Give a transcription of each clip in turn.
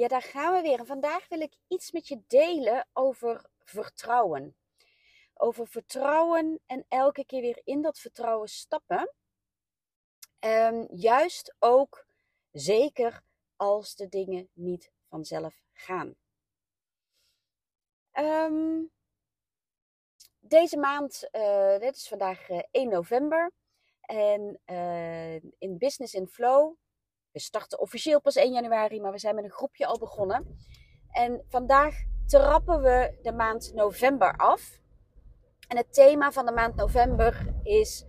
Ja, daar gaan we weer. En vandaag wil ik iets met je delen over vertrouwen. Over vertrouwen en elke keer weer in dat vertrouwen stappen. Um, juist ook zeker als de dingen niet vanzelf gaan. Um, deze maand, uh, dit is vandaag uh, 1 november. En uh, in Business in Flow we starten officieel pas 1 januari, maar we zijn met een groepje al begonnen. En vandaag trappen we de maand november af. En het thema van de maand november is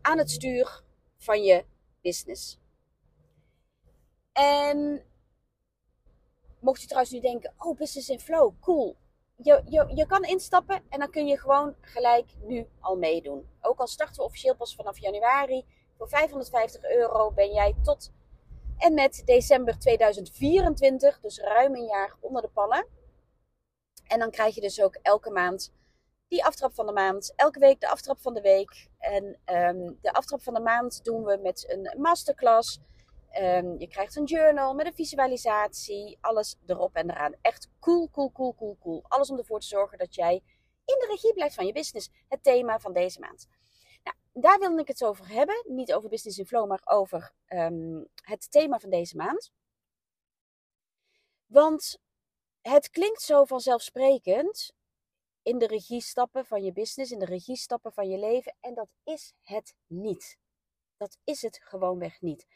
aan het stuur van je business. En mocht je trouwens nu denken, oh, business in flow, cool. Je, je, je kan instappen en dan kun je gewoon gelijk nu al meedoen. Ook al starten we officieel pas vanaf januari. Voor 550 euro ben jij tot en met december 2024, dus ruim een jaar onder de pannen. En dan krijg je dus ook elke maand die aftrap van de maand. Elke week de aftrap van de week. En um, de aftrap van de maand doen we met een masterclass. Um, je krijgt een journal met een visualisatie. Alles erop en eraan. Echt cool, cool, cool, cool, cool. Alles om ervoor te zorgen dat jij in de regie blijft van je business. Het thema van deze maand daar wil ik het over hebben. Niet over Business in Flow, maar over um, het thema van deze maand. Want het klinkt zo vanzelfsprekend in de regie stappen van je business, in de regie stappen van je leven. En dat is het niet. Dat is het gewoonweg niet.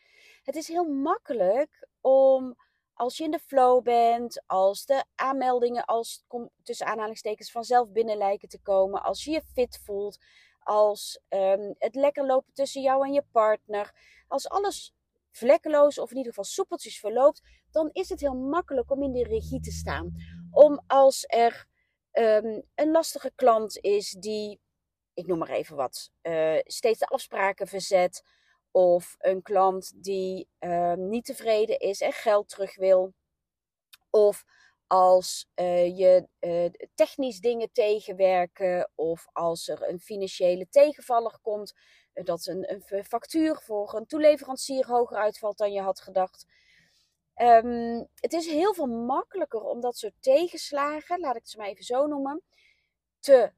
Het is heel makkelijk om als je in de flow bent, als de aanmeldingen als tussen aanhalingstekens vanzelf binnen lijken te komen, als je je fit voelt, als um, het lekker lopen tussen jou en je partner, als alles vlekkeloos of in ieder geval soepeltjes verloopt, dan is het heel makkelijk om in de regie te staan. Om als er um, een lastige klant is die, ik noem maar even wat, uh, steeds de afspraken verzet, of een klant die uh, niet tevreden is en geld terug wil, of als uh, je uh, technisch dingen tegenwerken of als er een financiële tegenvaller komt, uh, dat een, een, factuur voor een toeleverancier hoger uitvalt dan je had gedacht. Um, het is heel veel makkelijker om dat soort tegenslagen, laat ik het maar even zo noemen, te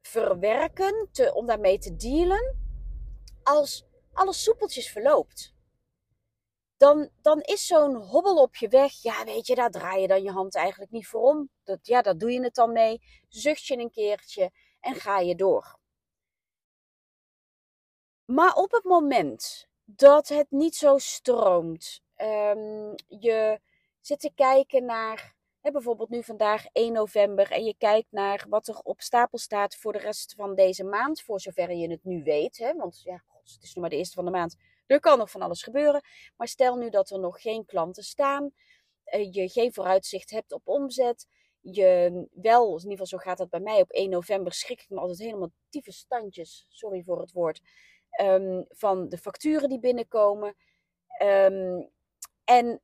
verwerken, te, om daarmee te dealen, als alles soepeltjes verloopt dan, dan is zo'n hobbel op je weg, ja weet je, daar draai je dan je hand eigenlijk niet voor om. Dat, ja, daar doe je het dan mee, zucht je een keertje en ga je door. Maar op het moment dat het niet zo stroomt, um, je zit te kijken naar, hè, bijvoorbeeld nu vandaag 1 november, en je kijkt naar wat er op stapel staat voor de rest van deze maand, voor zover je het nu weet, hè, want ja, het is nog maar de eerste van de maand. Er kan nog van alles gebeuren. Maar stel nu dat er nog geen klanten staan. Uh, je geen vooruitzicht hebt op omzet. Je wel, in ieder geval zo gaat dat bij mij. Op 1 november schrik ik me altijd helemaal diepe standjes. Sorry voor het woord. Um, van de facturen die binnenkomen. Um, en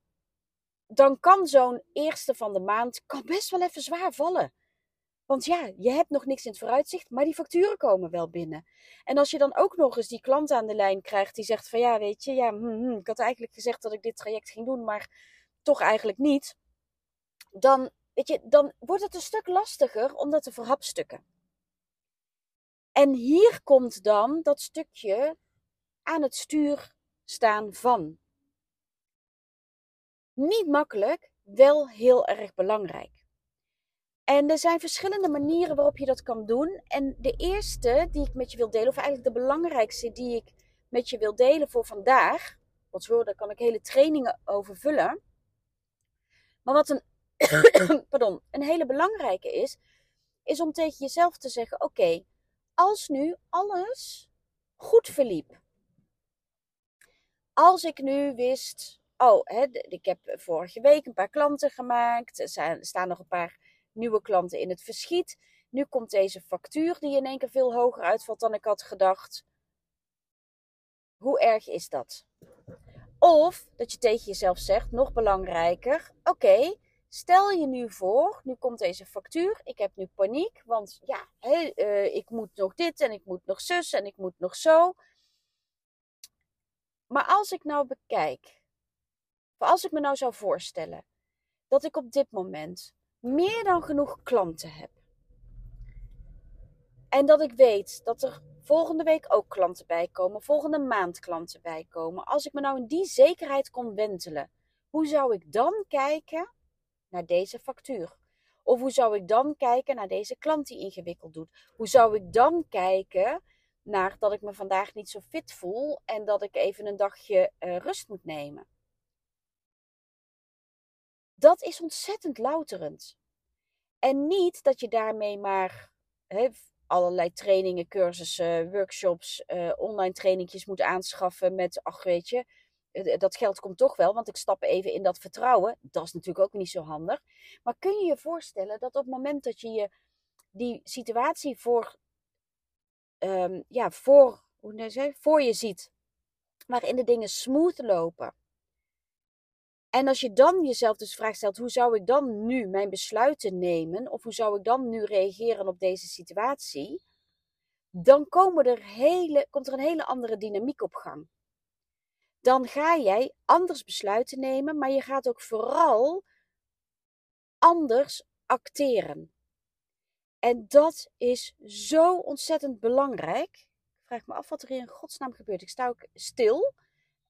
dan kan zo'n eerste van de maand kan best wel even zwaar vallen. Want ja, je hebt nog niks in het vooruitzicht, maar die facturen komen wel binnen. En als je dan ook nog eens die klant aan de lijn krijgt die zegt van ja, weet je, ja, hm, hm, ik had eigenlijk gezegd dat ik dit traject ging doen, maar toch eigenlijk niet. Dan, weet je, dan wordt het een stuk lastiger om dat te verhapstukken. En hier komt dan dat stukje aan het stuur staan van. Niet makkelijk, wel heel erg belangrijk. En er zijn verschillende manieren waarop je dat kan doen. En de eerste die ik met je wil delen, of eigenlijk de belangrijkste die ik met je wil delen voor vandaag. Want zo, daar kan ik hele trainingen over vullen. Maar wat een, pardon, een hele belangrijke is, is om tegen jezelf te zeggen: Oké, als nu alles goed verliep. Als ik nu wist oh, hè, ik heb vorige week een paar klanten gemaakt. Er staan nog een paar nieuwe klanten in het verschiet. Nu komt deze factuur die in één keer veel hoger uitvalt dan ik had gedacht. Hoe erg is dat? Of dat je tegen jezelf zegt, nog belangrijker, oké, stel je nu voor, nu komt deze factuur, ik heb nu paniek, want ja, uh, ik moet nog dit en ik moet nog zus en ik moet nog zo. Maar als ik nou bekijk, als ik me nou zou voorstellen dat ik op dit moment meer dan genoeg klanten heb. En dat ik weet dat er volgende week ook klanten bij komen, volgende maand klanten bij komen. Als ik me nou in die zekerheid kon wentelen, hoe zou ik dan kijken naar deze factuur? Of hoe zou ik dan kijken naar deze klant die ingewikkeld doet? Hoe zou ik dan kijken naar dat ik me vandaag niet zo fit voel en dat ik even een dagje uh, rust moet nemen? Dat is ontzettend louterend. En niet dat je daarmee maar allerlei trainingen, cursussen, workshops, uh, online trainingjes moet aanschaffen met, ach weet je, eh, dat geld komt toch wel, want ik stap even in dat vertrouwen. Dat is natuurlijk ook niet zo handig. Maar kun je je voorstellen dat op het moment dat je je die situatie voor, um, ja, voor, hoe zeg, voor je ziet, waarin de dingen smooth lopen, en als je dan jezelf dus de vraag stelt, hoe zou ik dan nu mijn besluiten nemen? Of hoe zou ik dan nu reageren op deze situatie? Dan komen er hele, komt er een hele andere dynamiek op gang. Dan ga jij anders besluiten nemen, maar je gaat ook vooral anders acteren. En dat is zo ontzettend belangrijk. Ik vraag me af wat er hier in godsnaam gebeurt. Ik sta ook stil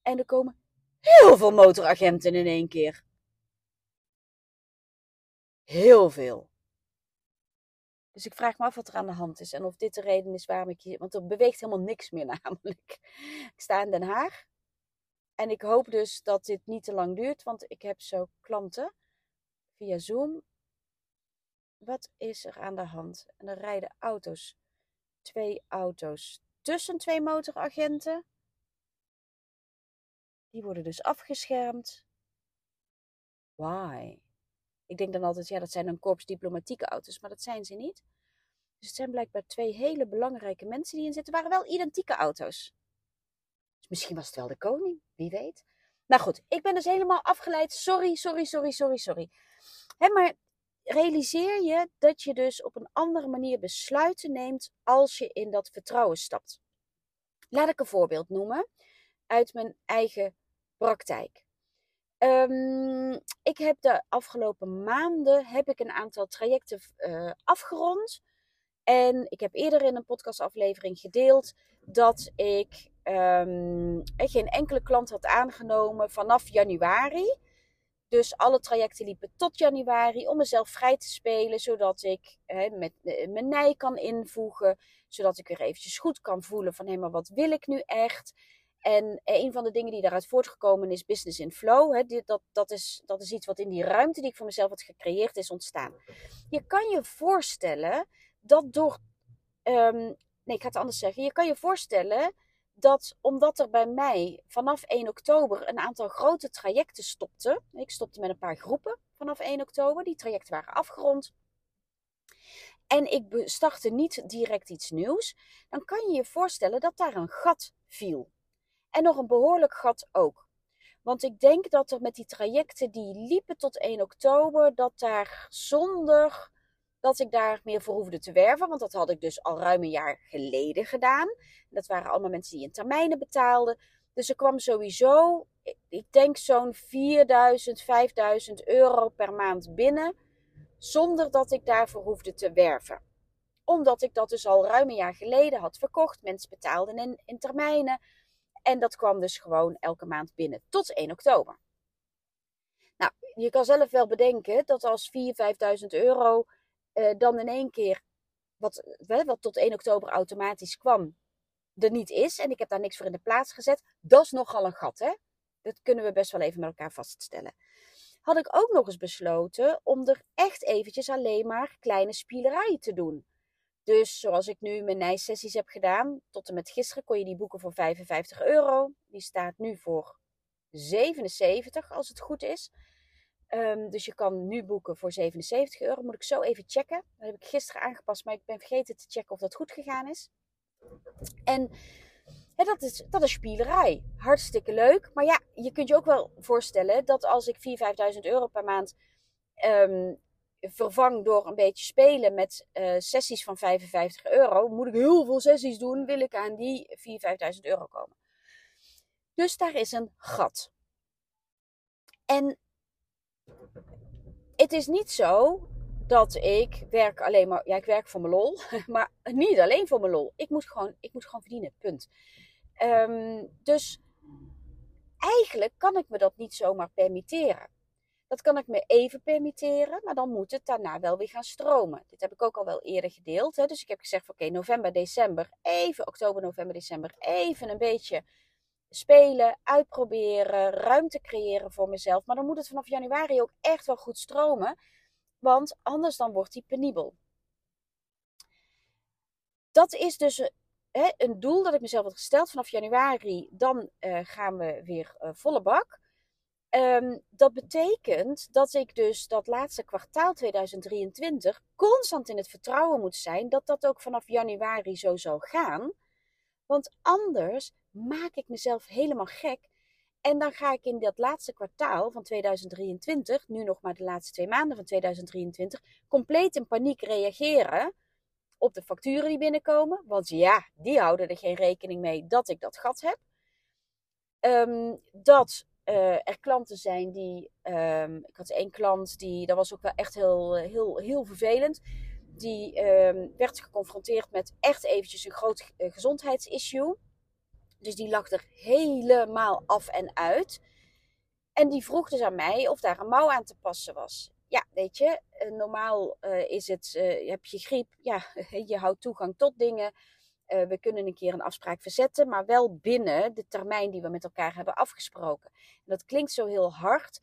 en er komen heel veel motoragenten in één keer. Heel veel. Dus ik vraag me af wat er aan de hand is en of dit de reden is waarom ik hier. Want er beweegt helemaal niks meer, namelijk. Ik sta in Den Haag. En ik hoop dus dat dit niet te lang duurt, want ik heb zo klanten via Zoom. Wat is er aan de hand? En er rijden auto's. Twee auto's tussen twee motoragenten. Die worden dus afgeschermd. Why? Ik denk dan altijd, ja, dat zijn dan korps diplomatieke auto's, maar dat zijn ze niet. Dus het zijn blijkbaar twee hele belangrijke mensen die in zitten. waren wel identieke auto's. Dus misschien was het wel de koning, wie weet. Nou goed, ik ben dus helemaal afgeleid. Sorry, sorry, sorry, sorry, sorry. Hè, maar realiseer je dat je dus op een andere manier besluiten neemt als je in dat vertrouwen stapt. Laat ik een voorbeeld noemen uit mijn eigen praktijk. Um, ik heb de afgelopen maanden heb ik een aantal trajecten uh, afgerond. En ik heb eerder in een podcastaflevering gedeeld dat ik um, geen enkele klant had aangenomen vanaf januari. Dus alle trajecten liepen tot januari om mezelf vrij te spelen, zodat ik met uh, mijn nij kan invoegen, zodat ik weer eventjes goed kan voelen van hé, maar wat wil ik nu echt? En een van de dingen die daaruit voortgekomen is business in flow. Hè, dat, dat, is, dat is iets wat in die ruimte die ik voor mezelf had gecreëerd is ontstaan. Je kan je voorstellen dat door. Um, nee, ik ga het anders zeggen. Je kan je voorstellen dat omdat er bij mij vanaf 1 oktober een aantal grote trajecten stopten. Ik stopte met een paar groepen vanaf 1 oktober. Die trajecten waren afgerond. En ik startte niet direct iets nieuws. Dan kan je je voorstellen dat daar een gat viel. En nog een behoorlijk gat ook. Want ik denk dat er met die trajecten die liepen tot 1 oktober, dat daar zonder dat ik daar meer voor hoefde te werven, want dat had ik dus al ruim een jaar geleden gedaan. Dat waren allemaal mensen die in termijnen betaalden. Dus er kwam sowieso, ik denk zo'n 4000, 5000 euro per maand binnen, zonder dat ik daarvoor hoefde te werven. Omdat ik dat dus al ruim een jaar geleden had verkocht. Mensen betaalden in, in termijnen. En dat kwam dus gewoon elke maand binnen tot 1 oktober. Nou, je kan zelf wel bedenken dat als 4.000, 5.000 euro uh, dan in één keer, wat, wat tot 1 oktober automatisch kwam, er niet is. En ik heb daar niks voor in de plaats gezet. Dat is nogal een gat, hè? Dat kunnen we best wel even met elkaar vaststellen. Had ik ook nog eens besloten om er echt eventjes alleen maar kleine spielerijen te doen. Dus zoals ik nu mijn nijsessies heb gedaan, tot en met gisteren kon je die boeken voor 55 euro. Die staat nu voor 77 als het goed is. Ehm, dus je kan nu boeken voor 77 euro. Moet ik zo even checken. Dat heb ik gisteren aangepast, maar ik ben vergeten te checken of dat goed gegaan is. En dat, is, dat is spielerij. Hartstikke leuk. Maar ja, je kunt je ook wel voorstellen dat als ik 4.000, 5.000 euro per maand ehm, vervang door een beetje spelen met uh, sessies van 55 euro, moet ik heel veel sessies doen, wil ik aan die 4.000, 5.000 euro komen. Dus daar is een gat. En het is niet zo dat ik werk alleen maar, ja, ik werk voor mijn lol, maar niet alleen voor mijn lol. Ik moet gewoon, ik moet gewoon verdienen, punt. Um, dus eigenlijk kan ik me dat niet zomaar permitteren. Dat kan ik me even permitteren, maar dan moet het daarna wel weer gaan stromen. Dit heb ik ook al wel eerder gedeeld. Hè? Dus ik heb gezegd: oké, november, december, even oktober, november, december, even een beetje spelen, uitproberen, ruimte creëren voor mezelf. Maar dan moet het vanaf januari ook echt wel goed stromen, want anders dan wordt die penibel. Dat is dus hè, een doel dat ik mezelf had gesteld vanaf januari. Dan uh, gaan we weer uh, volle bak. Um, dat betekent dat ik dus dat laatste kwartaal 2023 constant in het vertrouwen moet zijn dat dat ook vanaf januari zo zal gaan. Want anders maak ik mezelf helemaal gek. En dan ga ik in dat laatste kwartaal van 2023, nu nog maar de laatste twee maanden van 2023, compleet in paniek reageren op de facturen die binnenkomen. Want ja, die houden er geen rekening mee dat ik dat gat heb. Um, dat uh, er klanten zijn die. Um, ik had één klant die. Dat was ook wel echt heel, heel, heel vervelend. Die um, werd geconfronteerd met echt eventjes een groot uh, gezondheidsissue. Dus die lag er helemaal af en uit. En die vroeg dus aan mij of daar een mouw aan te passen was. Ja, weet je, eh, normaal is het, heb je griep, ja, je houdt toegang tot dingen. Uh, we kunnen een keer een afspraak verzetten, maar wel binnen de termijn die we met elkaar hebben afgesproken. En dat klinkt zo heel hard,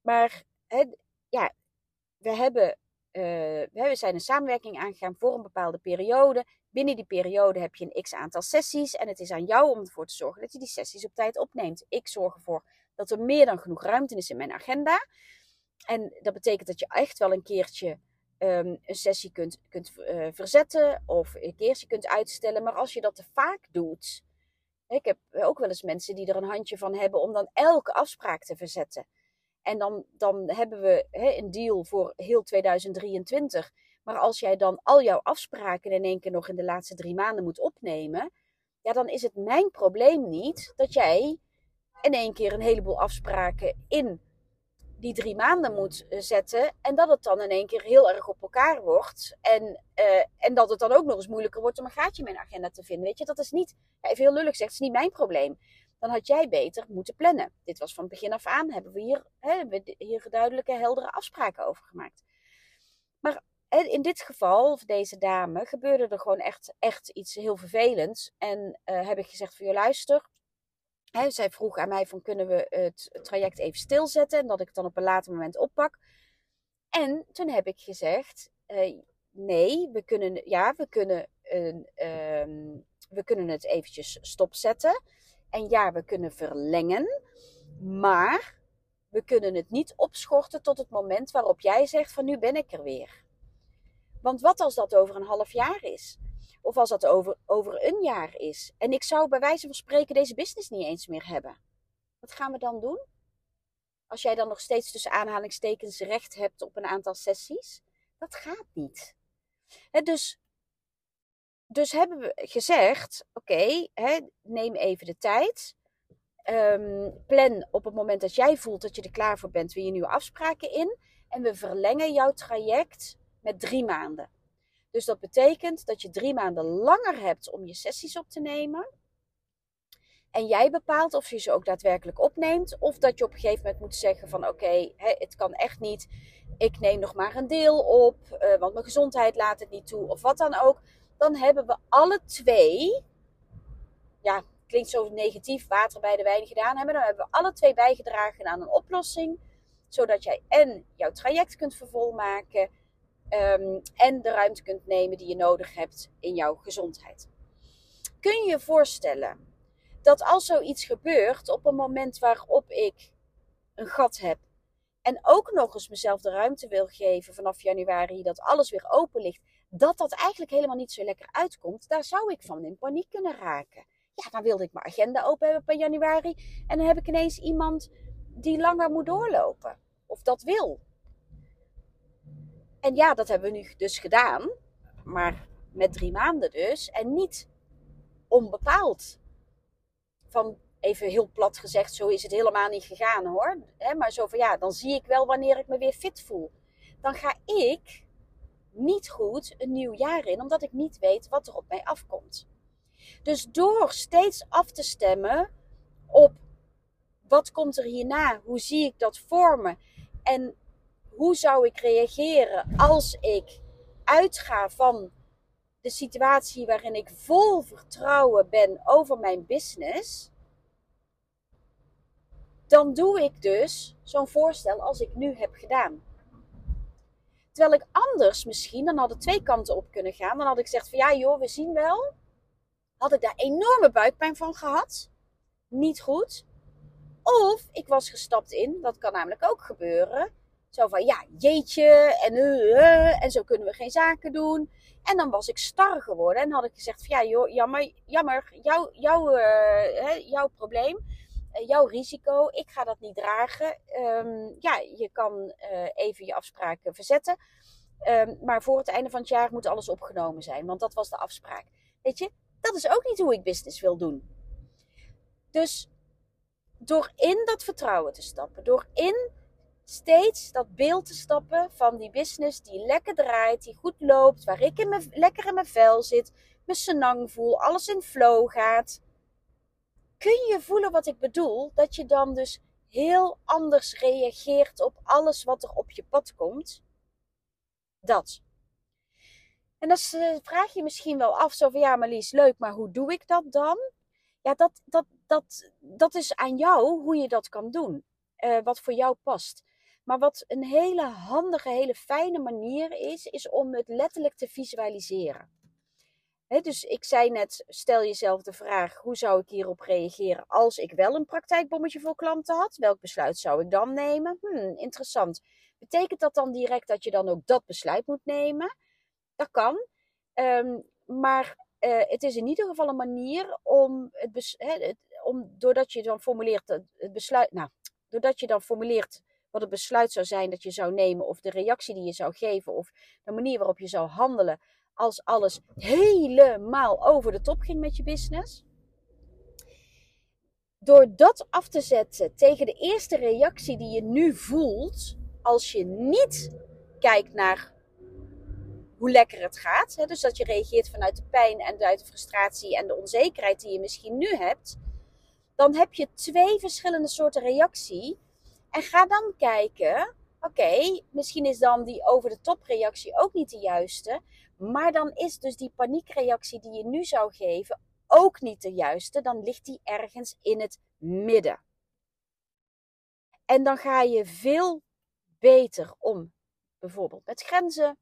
maar ja, we, hebben, we zijn een samenwerking aangegaan voor een bepaalde periode. Binnen die periode heb je een x aantal sessies en het is aan jou om ervoor te zorgen dat je die sessies op tijd opneemt. Ik zorg ervoor dat er meer dan genoeg ruimte is in mijn agenda. En dat betekent dat je echt wel een keertje um, een sessie kunt, kunt uh, verzetten of een keertje kunt uitstellen. Maar als je dat te vaak doet. Ik heb ook wel eens mensen die er een handje van hebben om dan elke afspraak te verzetten. En dan, dan hebben we een deal voor heel 2023. Maar als jij dan al jouw afspraken in één keer nog in de laatste drie maanden moet opnemen, ja, dan is het mijn probleem niet dat jij in één keer een heleboel afspraken in die drie maanden moet eh, zetten. En dat het dan in één keer heel erg op elkaar wordt. En, uh, en dat het dan ook nog eens moeilijker wordt om een gaatje in mijn agenda te vinden. Weet je, dat is niet, even heel lullig gezegd, is niet mijn probleem. Dan had jij beter moeten plannen. Dit was van begin af aan, hebben we hier, hè, we hier duidelijke, heldere afspraken over gemaakt. Maar in dit geval, of deze dame, gebeurde er gewoon echt, echt iets heel vervelends. En uh, heb ik gezegd voor je luister. Hè, zij vroeg aan mij van kunnen we het traject even stilzetten. En dat ik het dan op een later moment oppak. En toen heb ik gezegd, uh, nee, we kunnen, ja, we kunnen, um, we kunnen het eventjes stopzetten. En ja, we kunnen verlengen. Maar we kunnen het niet opschorten tot het moment waarop jij zegt van nu ben ik er weer. Want wat als dat over een half jaar is? Of als dat over, over een jaar is? En ik zou bij wijze van spreken deze business niet eens meer hebben. Wat gaan we dan doen? Als jij dan nog steeds tussen aanhalingstekens recht hebt op een aantal sessies? Dat gaat niet. dus, dus hebben we gezegd: oké, neem even de tijd. Um, plan op het moment dat jij voelt dat je er klaar voor bent, weer je nieuwe afspraken in. En we verlengen jouw traject met drie maanden. Dus dat betekent dat je drie maanden langer hebt om je sessies op te nemen. En jij bepaalt of je ze ook daadwerkelijk opneemt. Of dat je op een gegeven moment moet zeggen van oké, het kan echt niet. Ik neem nog maar een deel op, uh, want mijn gezondheid laat het niet toe. Of wat dan ook. Dan hebben we alle twee, ja, klinkt zo negatief, water bij de wijn gedaan hebben. Dan hebben we alle twee bijgedragen aan een oplossing. Zodat jij en jouw traject kunt vervolmaken Um, en de ruimte kunt nemen die je nodig hebt in jouw gezondheid. Kun je je voorstellen dat als zoiets gebeurt op een moment waarop ik een gat heb en ook nog eens mezelf de ruimte wil geven vanaf januari dat alles weer open ligt, dat dat eigenlijk helemaal niet zo lekker uitkomt, daar zou ik van in paniek kunnen raken. Ja, dan wilde ik mijn agenda open hebben per januari en dan heb ik ineens iemand die langer moet doorlopen. Of dat wil. En ja, dat hebben we nu dus gedaan, maar met drie maanden dus en niet onbepaald. Van even heel plat gezegd, zo is het helemaal niet gegaan hoor. maar zo van ja, dan zie ik wel wanneer ik me weer fit voel. Dan ga ik niet goed een nieuw jaar in, omdat ik niet weet wat er op mij afkomt. Dus door steeds af te stemmen op wat komt er hierna, hoe zie ik dat vormen en hoe zou ik reageren als ik uitga van de situatie waarin ik vol vertrouwen ben over mijn business, dan doe ik dus zo'n voorstel als ik nu heb gedaan. Terwijl ik anders misschien, dan hadden twee kanten op kunnen gaan. Dan had ik gezegd van ja joh, we zien wel. Had ik daar enorme buikpijn van gehad. Niet goed. Of ik was gestapt in, dat kan namelijk ook gebeuren. Zo van ja, jeetje, en, uh, en zo kunnen we geen zaken doen. En dan was ik star geworden en had ik gezegd van ja joh, jammer, jammer, jouw, jouw, uh, jouw probleem eh, jouw risico. Ik ga dat niet dragen. Ehm, ja, je kan even je afspraken verzetten. Um, maar voor het einde van het jaar moet alles opgenomen zijn. Want dat was de afspraak. Weet je, dat is ook niet hoe ik business wil doen. Dus door in dat vertrouwen te stappen, door in steeds dat beeld te stappen van die business die lekker draait, die goed loopt, waar ik in mijn, lekker in mijn vel zit, mijn senang voel, alles in flow gaat kun je voelen wat ik bedoel? Dat je dan dus heel anders reageert op alles wat er op je pad komt. Dat. En dan uh, vraag je misschien wel af, zo van ja, Marlies, leuk, maar hoe doe ik dat dan? Ja, dat, dat, dat, dat is aan jou hoe je dat kan doen. Uh, wat voor jou past. Maar wat een hele handige, hele fijne manier is, is om het letterlijk te visualiseren dus ik zei net, stel jezelf de vraag, hoe zou ik hierop reageren als ik wel een praktijkbommetje voor klanten had? Welk besluit zou ik dan nemen? Hmm, interessant. Betekent dat dan direct dat je dan ook dat besluit moet nemen? Dat kan. Um, maar uh, het is in ieder geval een manier om, het, het, om doordat je dan formuleert het besluit, nou, doordat je dan formuleert wat het besluit zou zijn dat je zou nemen, of de reactie die je zou geven, of de manier waarop je zou handelen als alles helemaal over de top ging met je business. Door dat af te zetten tegen de eerste reactie die je nu voelt, als je niet kijkt naar hoe lekker het gaat, hè, dus dat je reageert vanuit de pijn en uit de frustratie en de onzekerheid die je misschien nu hebt, dan heb je twee verschillende soorten reactie. En ga dan kijken, oké, misschien is dan die over de top reactie ook niet de juiste, maar dan is dus die paniekreactie die je nu zou geven ook niet de juiste. Dan ligt die ergens in het midden. En dan ga je veel beter om, bijvoorbeeld met grenzen.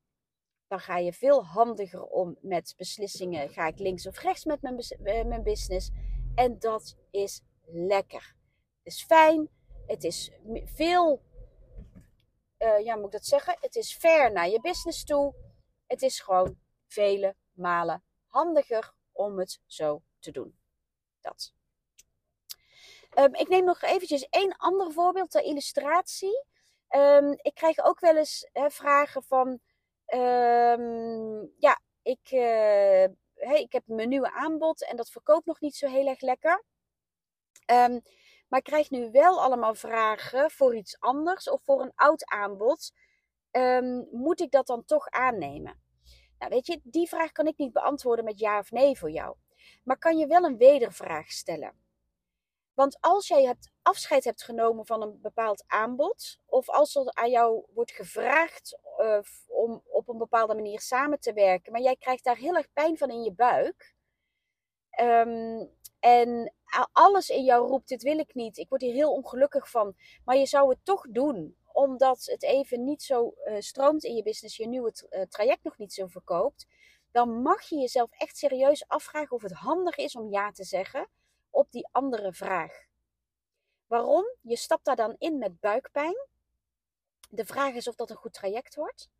Dan ga je veel handiger om met beslissingen. Ga ik links of rechts met mijn, eh, business? En dat is lekker. Is fijn. Het is veel, uh, ja, moet ik dat zeggen? Het is fair naar je business toe. Het is gewoon vele malen handiger om het zo te doen. Dat. Um, ik neem nog eventjes één ander voorbeeld ter illustratie. Um, ik krijg ook wel eens vragen van, um, ja, ik, uh, hey, ik heb mijn nieuwe aanbod en dat verkoopt nog niet zo heel erg lekker. Maar krijg nu wel allemaal vragen voor iets anders of voor een oud aanbod. moet ik dat dan toch aannemen? Nou, weet je, die vraag kan ik niet beantwoorden met ja of nee voor jou. Maar kan je wel een wedervraag stellen. Want als jij het afscheid hebt genomen van een bepaald aanbod, of als er aan jou wordt gevraagd uh, om op een bepaalde manier samen te werken, maar jij krijgt daar heel erg pijn van in je buik, um, en alles in jou roept: dit wil ik niet, ik word hier heel ongelukkig van, maar je zou het toch doen, omdat het even niet zo uh, stroomt in je business, je nieuwe uh, traject nog niet zo verkoopt, dan mag je jezelf echt serieus afvragen of het handig is om ja te zeggen. op die andere vraag. Waarom? Je stapt daar dan in met buikpijn. De vraag is of dat een goed traject wordt.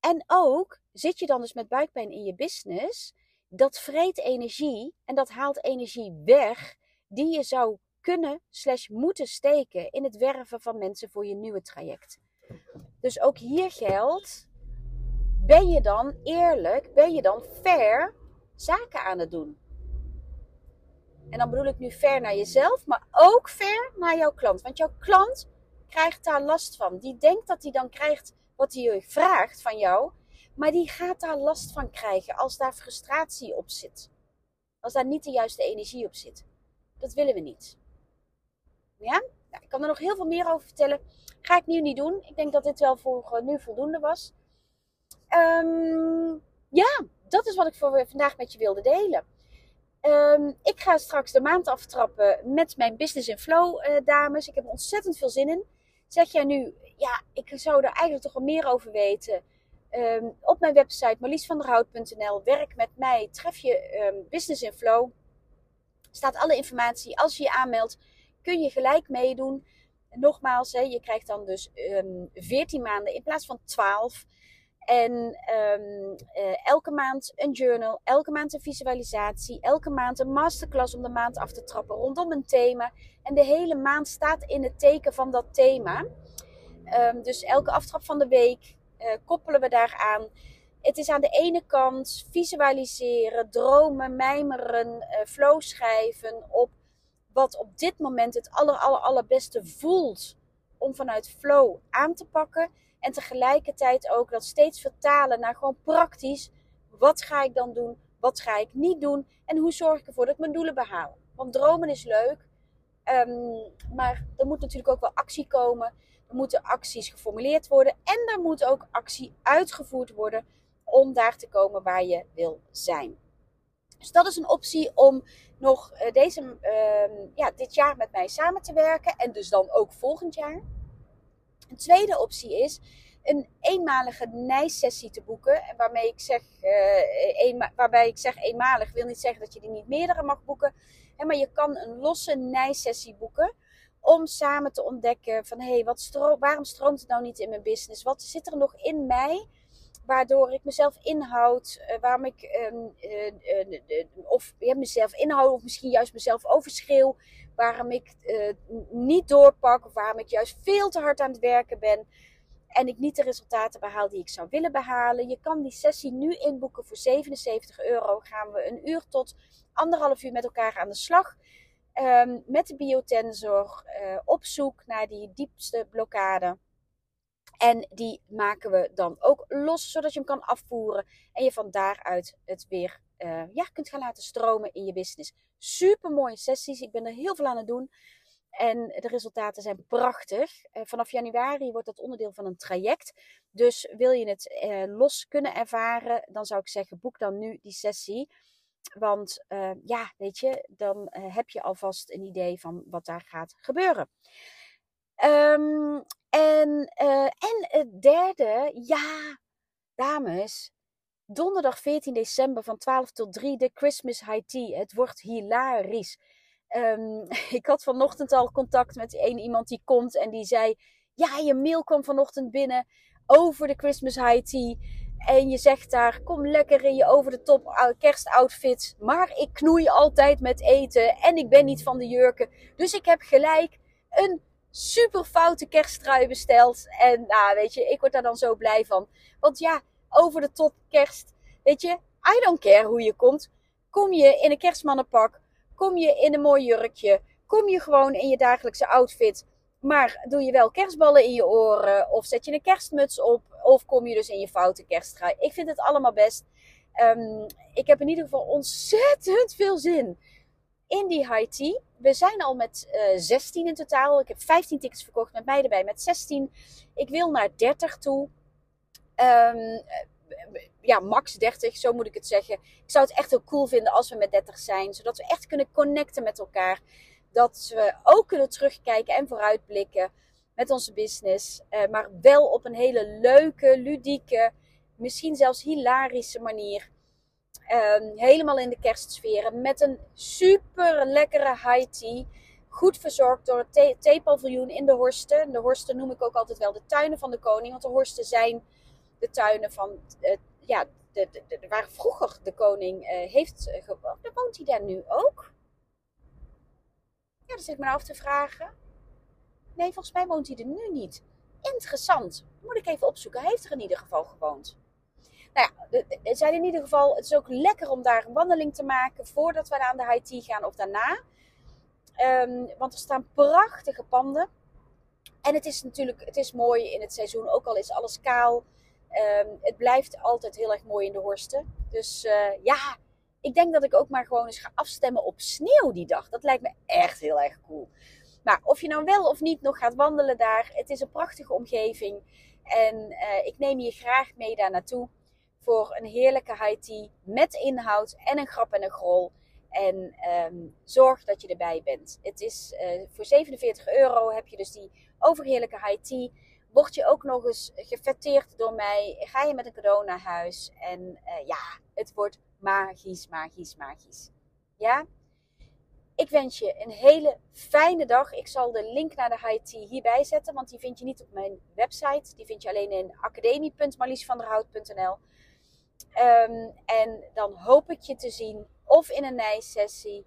En ook zit je dan dus met buikpijn in je business. Dat vreet energie en dat haalt energie weg die je zou kunnen slash moeten steken in het werven van mensen voor je nieuwe traject. Dus ook hier geldt, ben je dan eerlijk, ben je dan fair zaken aan het doen? En dan bedoel ik nu fair naar jezelf, maar ook fair naar jouw klant. Want jouw klant krijgt daar last van. Die denkt dat hij dan krijgt wat hij vraagt van jou, maar die gaat daar last van krijgen als daar frustratie op zit. Als daar niet de juiste energie op zit. Dat willen we niet. Ja? Nou, ik kan er nog heel veel meer over vertellen. Ga ik nu niet doen. Ik denk dat dit wel voor nu voldoende was. Um, ja, dat is wat ik voor vandaag met je wilde delen. Um, ik ga straks de maand aftrappen met mijn Business in Flow uh, dames. Ik heb er ontzettend veel zin in. Zeg jij nu, ja, ik zou er eigenlijk toch wel meer over weten. Um, op mijn website marliesvanderhout.nl werk met mij, tref je Business in Flow. Staat alle informatie. Als je je aanmeldt, kun je gelijk meedoen. En nogmaals, hè, je krijgt dan dus um, 14 maanden in plaats van 12. En uh, elke maand een journal, elke maand een visualisatie, elke maand een masterclass om de maand af te trappen rondom een thema. En de hele maand staat in het teken van dat thema. Dus elke aftrap van de week uh, koppelen we daaraan. Het is aan de ene kant visualiseren, dromen, mijmeren, uh, flow schrijven op wat op dit moment het aller, aller, allerbeste voelt om vanuit flow aan te pakken. En tegelijkertijd ook dat steeds vertalen naar gewoon praktisch. Wat ga ik dan doen? Wat ga ik niet doen? En hoe zorg ik ervoor dat ik mijn doelen behaal? Want dromen is leuk. Um, maar er moet natuurlijk ook wel actie komen. Er moeten acties geformuleerd worden. En er moet ook actie uitgevoerd worden om daar te komen waar je wil zijn. Dus dat is een optie om nog uh, deze, uh, ja, dit jaar met mij samen te werken. En dus dan ook volgend jaar. Een tweede optie is een eenmalige nijsessie te boeken. Waarmee ik zeg, uh, waarbij ik zeg eenmalig wil niet zeggen dat je die niet meerdere mag boeken. Hè, maar je kan een losse nijsessie boeken. Om samen te ontdekken van hé, hey, wat waarom stroomt het nou niet in mijn business? Wat zit er nog in mij? Waardoor ik mezelf inhoud, uh, waarom ik uh, of ja, mezelf inhoud, of misschien juist mezelf overschreeuw waarom ik uh, niet doorpak of waarom ik juist veel te hard aan het werken ben en ik niet de resultaten behaal die ik zou willen behalen. Je kan die sessie nu inboeken voor 77 euro. Gaan we een uur tot anderhalf uur met elkaar aan de slag. Um, met de biotensor uh, op zoek naar die diepste blokkade. En die maken we dan ook los, zodat je hem kan afvoeren en je van daaruit het weer uh, ja, kunt gaan laten stromen in je business. Super mooie sessies. Ik ben er heel veel aan het doen. En de resultaten zijn prachtig. Uh, vanaf januari wordt dat onderdeel van een traject. Dus wil je het los kunnen ervaren, dan zou ik zeggen: boek dan nu die sessie. Want ja, weet je, dan heb je alvast een idee van wat daar gaat gebeuren. Um, en, en het derde, ja, dames, Donderdag 14 december van 12 tot 3 de Christmas High Tea. Het wordt hilarisch. Um, ik had vanochtend al contact met een iemand die komt en die zei: Ja, je mail kwam vanochtend binnen over de Christmas High Tea. En je zegt daar: Kom lekker in je over de top kerstoutfit. Maar ik knoei altijd met eten en ik ben niet van de jurken. Dus ik heb gelijk een super foute kersttrui besteld. En nou, weet je, ik word daar dan zo blij van. Want ja over de top kerst. Weet je, I don't care hoe je komt. Kom je in een kerstmannenpak, kom je in een mooi jurkje, kom je gewoon in je dagelijkse outfit. Maar doe je wel kerstballen in je oren of zet je een kerstmuts op of kom je dus in je foute kersttrui. Ik vind het allemaal best. Um, ik heb in ieder geval ontzettend veel zin in die high tea. We zijn al met uh, eh, 16 in totaal. Ik heb 15 tickets verkocht met mij erbij met 16. Ik wil naar 30 toe. Um, ja, max 30, zo moet ik het zeggen. Ik zou het echt heel cool vinden als we met 30 zijn. Zodat we echt kunnen connecten met elkaar. Dat we ook kunnen terugkijken en vooruitblikken met onze business. Uh, maar wel op een hele leuke, ludieke, misschien zelfs hilarische manier. Ehm, helemaal in de kerstsferen. Met een super lekkere high tea. Goed verzorgd door het theepaviljoen in de Horsten. De Horsten noem ik ook altijd wel de tuinen van de koning. Want de Horsten zijn de tuinen van... Uh, ja, de, de, waar vroeger de koning uh, heeft gewoond. Woont hij daar nu ook. Ja, dat zit ik me af te vragen. Nee, volgens mij woont hij er nu niet. Interessant. Moet ik even opzoeken. Hij heeft er in ieder geval gewoond. Nou ja, het zijn in ieder geval, het is ook lekker om daar een wandeling te maken voordat we aan de high gaan of daarna. Um, want er staan prachtige panden. En het is natuurlijk, het is mooi in het seizoen, ook al is alles kaal. Um, het blijft altijd heel erg mooi in de Horsten. Dus uh, ja, ik denk dat ik ook maar gewoon eens ga afstemmen op sneeuw die dag. Dat lijkt me echt heel erg cool. Maar of je nou wel of niet nog gaat wandelen daar, het is een prachtige omgeving. En uh, ik neem je graag mee daar naartoe voor een heerlijke high tea met inhoud en een grap en een grol. En um, zorg dat je erbij bent. Het is uh, voor 47 euro heb je dus die overheerlijke high tea. Word je ook nog eens gefetteerd door mij, ga je met een cadeau naar huis. En uh, ja, het wordt magisch, magisch, magisch. Ja? Ik wens je een hele fijne dag. Ik zal de link naar de high hierbij zetten, want die vind je niet op mijn website. Die vind je alleen in academie.marliesvanderhout.nl. Um, en dan hoop ik je te zien of in een nijsessie,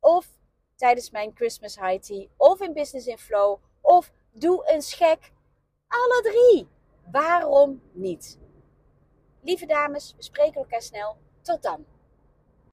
of tijdens mijn Christmas tea, of in Business in Flow, of doe een schek. Alle drie. Waarom niet? Lieve dames, we spreken elkaar snel. Tot dan.